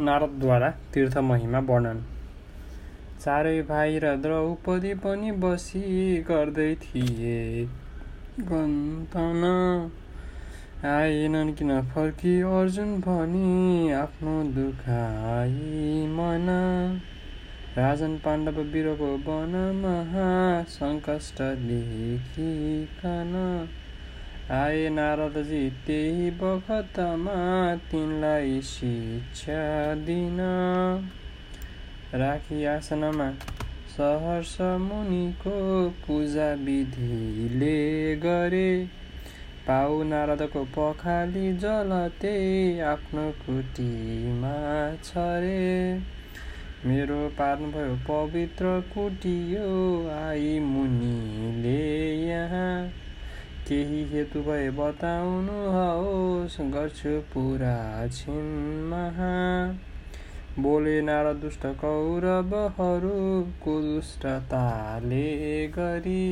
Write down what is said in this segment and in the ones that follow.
नारदद्वारा तीर्थ महिमा वर्णन। चारै भाइ र द्रौपदी पनि बसी गर्दै थिए। आएनन् किन? फर्की अर्जुन भनी आफ्नो दुखाई मन। राजन पाण्डव वीरको वनमा सङ्कष्ट देखिकन आए नारदजी त्यही बखतमा तिनलाई शिक्षा दिन राखी आसनमा सहर्ष मुनिको पूजा विधिले गरे पाउ नारदको पखाली जलते आफ्नो कुटीमा छरे मेरो पार्नुभयो पवित्र कुटियो आई मुनिले यहाँ केही हेतु भए बताउनुहोस् गर्छु पुरा छिन्महा बोले नारद दुष्ट कौरवहरू कुदुष्टताले गरी।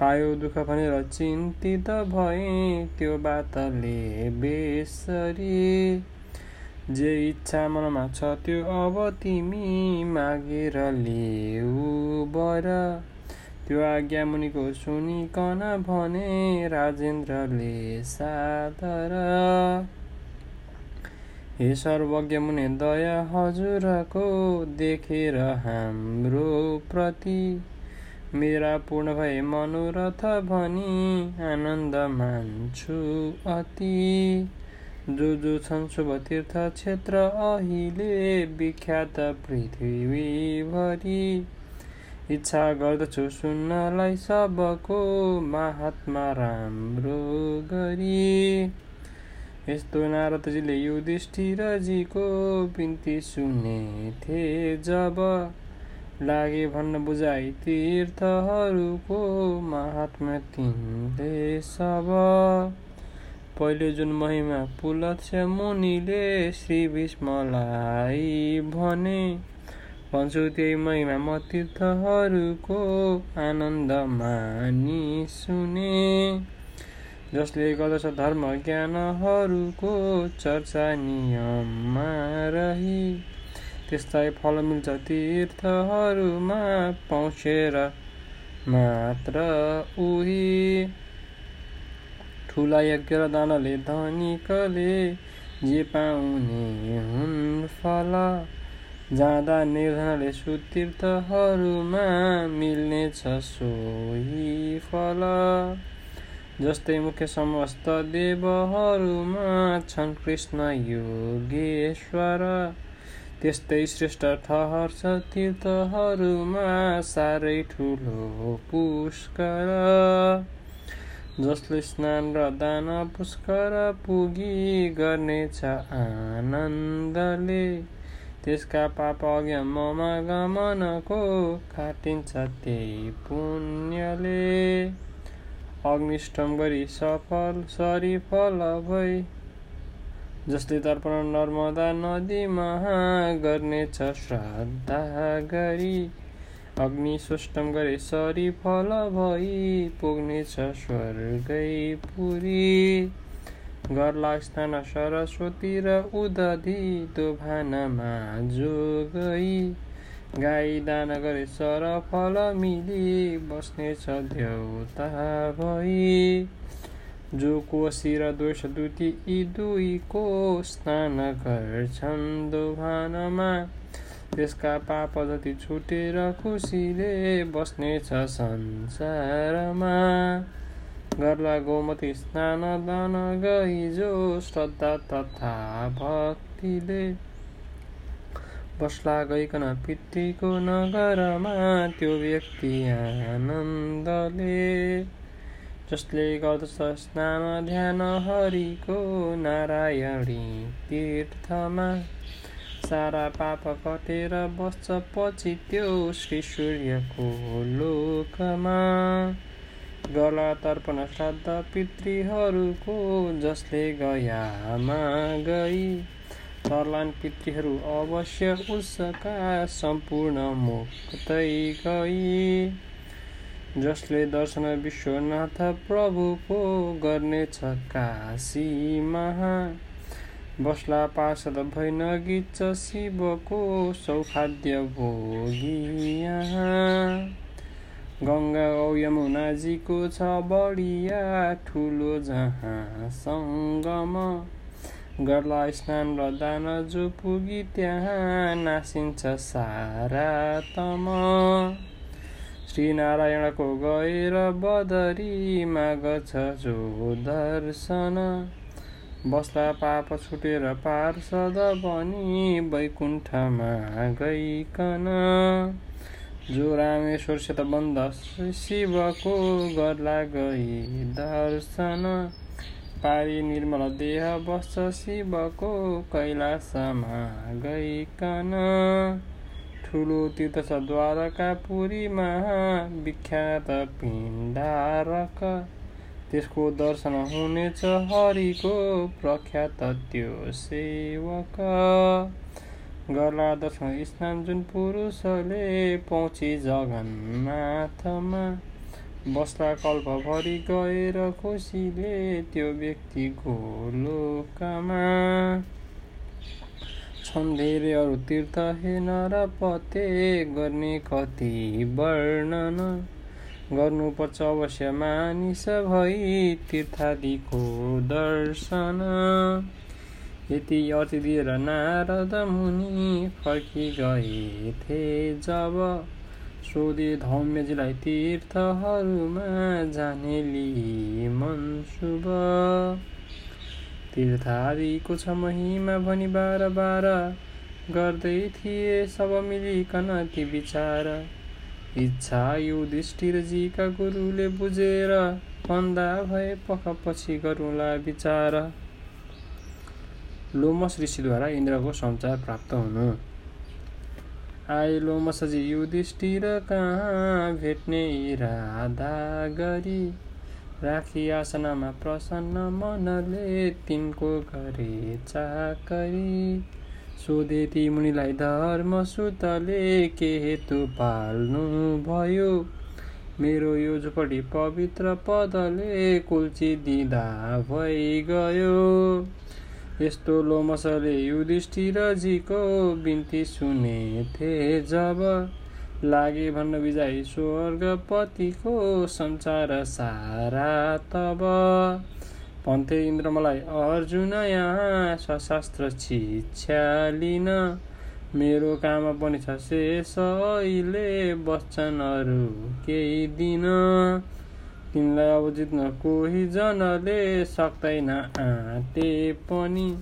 पायो दुःख भनेर चिन्तित भए त्यो बातले बेसरी। जे इच्छा मनमा छ त्यो अब तिमी मागेर ल्याऊ बर। त्यो आज्ञा मुनिको सुनिकन भने राजेन्द्रले सादर। हे सर्वज्ञ मुने दया हजुरको देखेर हाम्रो प्रति मेरा पूर्ण भए मनोरथ भनी आनन्द मान्छु अति। जो जो छन् शुभ तीर्थ क्षेत्र अहिले विख्यात पृथ्वीभरि। इच्छा गर्दछु सुन्नलाई सबको महात्मा राम्रो गरी। यस्तो नारदजीले युधिष्ठिरजीको बिन्ती सुनेथे जब लागे भन्न बुझाइ तीर्थहरूको महात्मा तिनले सब। पहिले जुन महिमा पुलक्ष्य मुनिले श्री भीष्मलाई भने भन्छु त्यही महिमा तीर्थहरूको आनन्द मानि सुने जसले गर्दछ धर्म ज्ञानहरूको चर्चा नियममा रही त्यस्ताई फल मिल्छ तीर्थहरूमा पहुँचेर मात्र उही ठुला यज्ञ र दानले धनिकले जे पाउने हुन् फल जाँदा निर्धनले सुतीर्थहरूमा मिल्नेछ सोही फल। जस्तै मुख्य समस्त देवहरूमा छन् कृष्ण योगेश्वर। त्यस्तै श्रेष्ठ ठहर्छ तीर्थहरूमा साह्रै ठुलो पुष्कर। जसले स्नान र दान पुष्कर पुगी गर्नेछ आनन्दले। त्यसका पाप अज्ञममा गमनको खाटिन्छ त्यही पुण्यले। अग्निष्टम गरी सफल सरिफल भई। जसले तर्पण नर्मदा नदीमा गर्नेछ श्रद्धा गरी। अग्नि सुष्टम गरे सरी फल भई पुग्नेछ स्वर्गै पुरी। गर्ला स्नान सरस्वती र उदधि दोभानमा जो गई दान गरे सर फल मिली बस्नेछ देउता भई। जो कोशी र द्वेष दुती यी दुईको स्नान गर्छन् दोभानमा त्यसका पाप जति छुटेर खुसीले बस्नेछ संसारमा। गर्ला गोमती स्नान दान गइजो श्रद्धा तथा भक्तिले बस्ला गइकन पितृको नगरमा त्यो व्यक्ति आनन्दले। जसले गर्दछ स्नान ध्यान हरिको नारायणी तीर्थमा। सारा पाप कटेर बस्छ पछि त्यो श्री सूर्यको लोकमा। गला तर्पण श्राद्ध पितृहरूको जसले गयामा गई। तर्लान पितृहरू अवश्य उसका सम्पूर्ण मुक्तै गई। जसले दर्शन विश्वनाथ प्रभुको गर्नेछ काशीमा बस्ला पार्षद भइ नगिच शिवको सौखाद्य भोगी। यमुनाजीको छ बढिया ठुलो जहाँ सङ्गम गर्ला स्नान र दान जो पुगी त्यहाँ नासिन्छ सारा तम श्रीनारायणको गएर बदरी मागछ जो दर्शन। बस्ला पाप छुटेर पार्षद बनी वैकुण्ठमा गइकन। जो रामेश्वरसित बन्द शिवको गर्ला गई दर्शन पारी निर्मल देह बस्छ शिवको कैलासमा गइकन ठुलो तीर्थ छ द्वारकापुरीमा विख्यात पिण्डारक त्यसको दर्शन हुनेछ हरिको प्रख्यात त्यो सेवक गर्ला दर्शन स्नान जुन पुरुषले पहुँची जगन्नाथमा बस्ला कल्पभरि गएर खुसीले त्यो व्यक्तिको लोकमा छन् धेरै अरू तीर्थ हे नरपते गर्ने कति वर्णन। गर्नुपर्छ अवश्य मानिस भई तीर्थादिको दर्शन। यति अति दिएर नारद मुनि फर्की गएथे जब सोधे धौम्यजीलाई तीर्थहरूमा जाने लि मन शुभ। तीर्थादिको छ महिमा भनी बार बार गर्दै थिए सब मिलिकन ती विचार। इच्छा युधिष्ठिरजीका गुरुले बुझेर भन्दा भए पख पछि गरौँला विचार। लोमस ऋषिद्वारा इन्द्रको सञ्चार प्राप्त हुनु। आए लोमसजी युधिष्ठिर कहाँ भेट्ने इरादा गरी राखी आसनामा प्रसन्न मनले तिनको गरे चाकरी सोधे ती मुनिलाई धर्म सुतले के हेतु पाल्नु भयो? मेरो यो झुपडी पवित्र पदले कुल्ची दिँदा भइगयो यस्तो लोमसले युधिष्ठिरजीको बिन्ती सुनेथे जब लागे भन्न विजय स्वर्गपतिको संसार सारा तब। भन्थे इन्द्र मलाई अर्जुन यहाँ सशास्त्र शिक्षा लिन। मेरो काम पनि छ शेष अहिले बस्छन् अरू केही दिन। तिमीलाई अब जित्न कोही जनले सक्दैन आँटे पनि।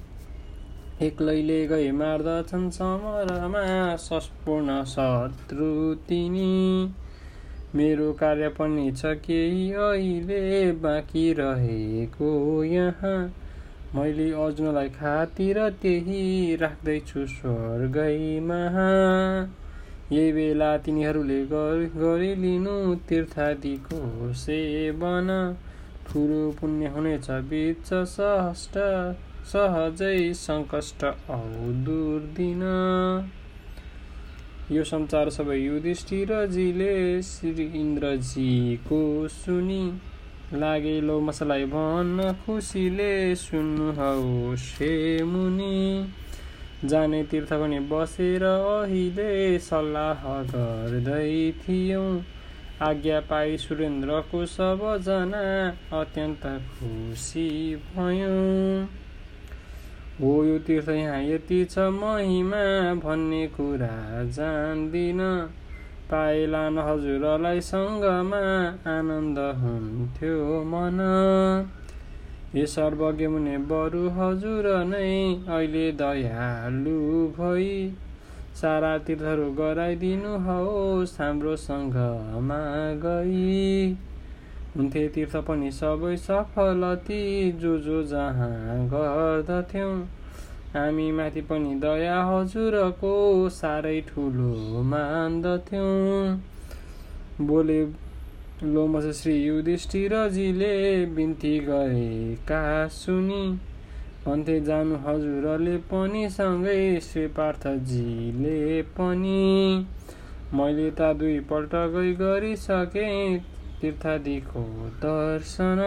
एक्लैले गए मार्दछन् समरमा सस्पूर्ण शत्रु तिनी। मेरो कार्य पनि छ केही अहिले बाँकी रहेको यहाँ। मैले अर्जुनलाई खातिर त्यही राख्दैछु स्वर्गैमा। यही बेला तिनीहरूले गरिलिनु तीर्थादिको सेवन। ठुलो पुण्य हुनेछ बिच सहष्ट सहजै सङ्कष्ट औ दुर्दिन यो संसार सबै युधिष्ठिरजीले श्री इन्द्रजीको सुनि। लागे लो मसलाई भन्न खुसीले सुन्नु हे मुनि। जाने तीर्थ पनि बसेर अहिले सल्लाह गर्दै थियौँ। आज्ञा पाई सुरेन्द्रको सबजना अत्यन्त खुसी भयौँ। हो यो तीर्थ यहाँ यति छ महिमा भन्ने कुरा जान्दिन। पाइलान हजुरलाई सँगमा आनन्द हुन्थ्यो मन। हे सर्वज्ञ मुने बरु हजुर नै अहिले दयालु भई सारा तीर्थहरू गराइदिनु होस् हाम्रो सङ्घमा गई हुन्थे तीर्थ पनि सबै सफलती जो जो जहाँ गर्दथ्यौँ। हामी माथि पनि दया हजुरको साह्रै ठुलो मान्दथ्यौँ। बोले लोमस श्री युधिष्ठिरजीले बिन्ती गरेका सुनि? भन्थे जानु हजुरले पनि सँगै श्री पार्थजीले पनि। मैले त दुईपल्ट गई गरिसकेँ तीर्थादिको दर्शन।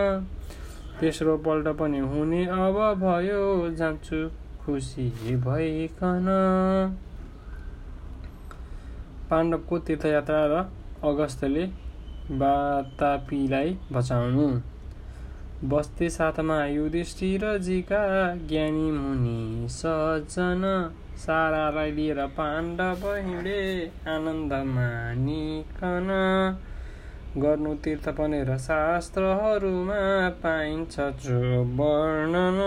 तेस्रो पल्ट पनि हुने अब भयो जान्छु खुसी भइकन। पाण्डवको तीर्थयात्रा र अगस्तले वातापीलाई बचाउनु। बस्ते साथमा युधिष्ठिरजीका ज्ञानी मुनि सज्जन सारालाई लिएर पाण्डव हिँडे आनन्द मानिकन गर्नु तीर्थ भनेर शास्त्रहरूमा पाइन्छ जो वर्णन।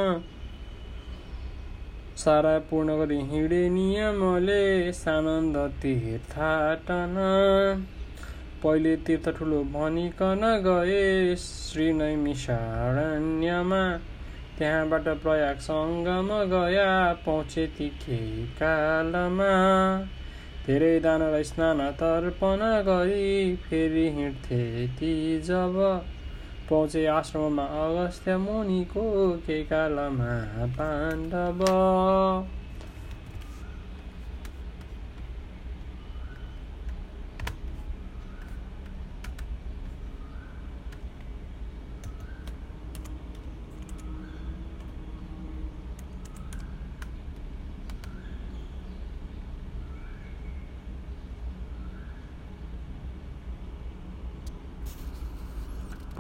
सारा पूर्ण गरी हिँडे नियमले सानन्द तीर्थाटन। पहिले तीर्थ ठुलो भनिकन गए श्री नैमिषारण्यमा त्यहाँबाट प्रयाग सङ्गम गया पहुँचे ती केही कालमा। धेरै दानलाई स्नान तर्पण गरी फेरि हिँड्थे ती जब। पहुँचे आश्रममा अगस्त्य मुनिको केही कालमा पाण्डव।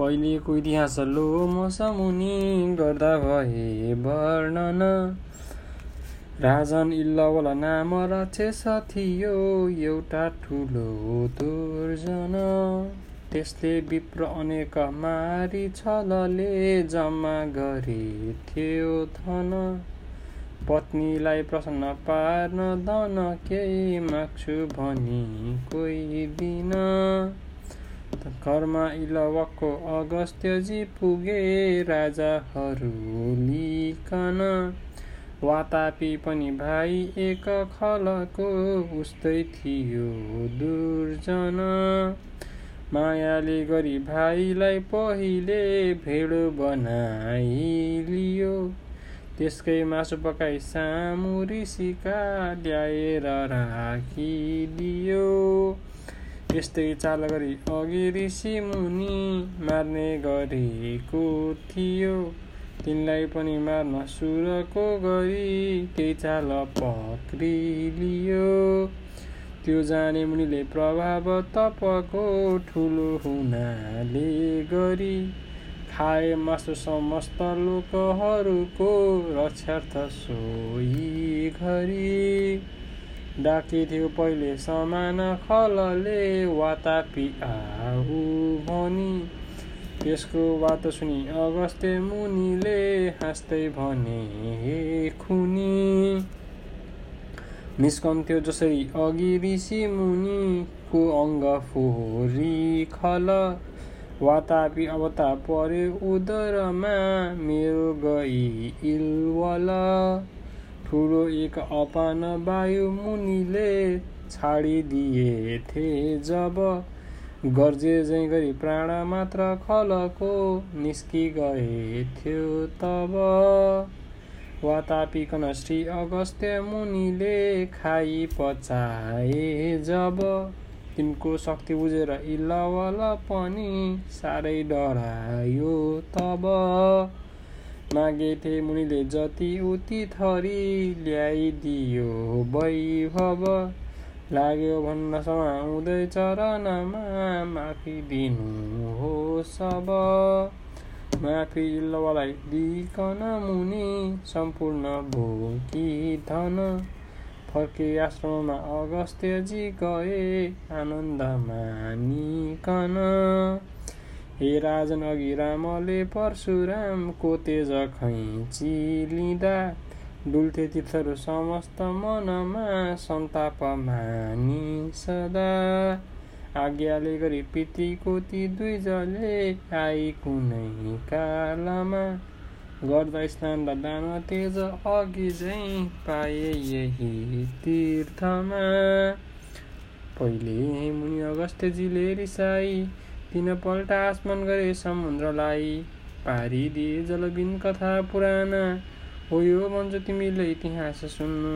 पहिलेको इतिहास लोमसमुनि गर्दा भए वर्णन। राजन इल्लवल नाम राक्षस थियो एउटा ठुलो दुर्जन। त्यसले विप्र अनेक मारी छलले जम्मा गरे थियो धन। पत्नीलाई प्रसन्न पार्न धन केही माग्छु भनी कोही दिन। घरमा इलवकको अगस्त्यजी पुगे राजाहरू लिकन वातापी पनि भाइ एक खलको उस्तै थियो दुर्जन। मायाले गरी भाइलाई पहिले भेडो बनाइलियो। त्यसकै मासु पकाई सामु ऋषिका ल्याएर राखिदियो। यस्तै चाल गरी अघि ऋषि मुनि मार्ने गरेको थियो। तिनलाई पनि मार्न सुरको गरी केही चाल पक्रिलियो। त्यो जाने मुनिले प्रभाव तपको ठुलो हुनाले गरी खाए मासु समस्त लोकहरूको रक्षार्थ सोही घरी। डाकी थियो पहिले समान खलले वातापी आहु भनी। त्यसको बात सुनि अगस्त्य मुनिले हाँस्दै भने खुनी! निस्कन्थ्यो जसरी अघि ऋषि मुनिको अङ्ग फोरी खल। वातापी अवता पर्यो उदरमा मेरो गई इलवल। ठुलो एक अपान वायु मुनिले छाडिदिएथे जब गर्जे जै गरी प्राण मात्र खलको निस्कि गए थियो तब वातापिकन श्री अगस्त्य मुनिले खाइ पचाए। जब तिनको शक्ति बुझेर इलवल पनि साह्रै डरायो तब मागेथे मुनिले जति उति थरी ल्याइदियो वैभव लाग्यो भन्न समाउँदै चरणमा माफी दिनु हो सब। माफी इल्लवालाई दिकन मुनि सम्पूर्ण बोकी धन। फर्के आश्रममा अगस्त्यजी गए आनन्द मानिकन हे राजन अघि रामले परशुरामको तेज खैँची लिँदा। डुल्थे तीर्थहरू समस्त मनमा सन्ताप मानि सदा आज्ञाले गरी पितृको ती दुईजले आई कुनै कालमा। गर्दा स्नान र दान तेज अघि झैँ पाए यही तीर्थमा। पहिले मुनि अगस्त्यजीले रिसाई तिनपल्ट आसमान गरे समुद्रलाई पारिदिए जलबिन कथा पुराना। हो यो भन्छ तिमीले इतिहास सुन्नु।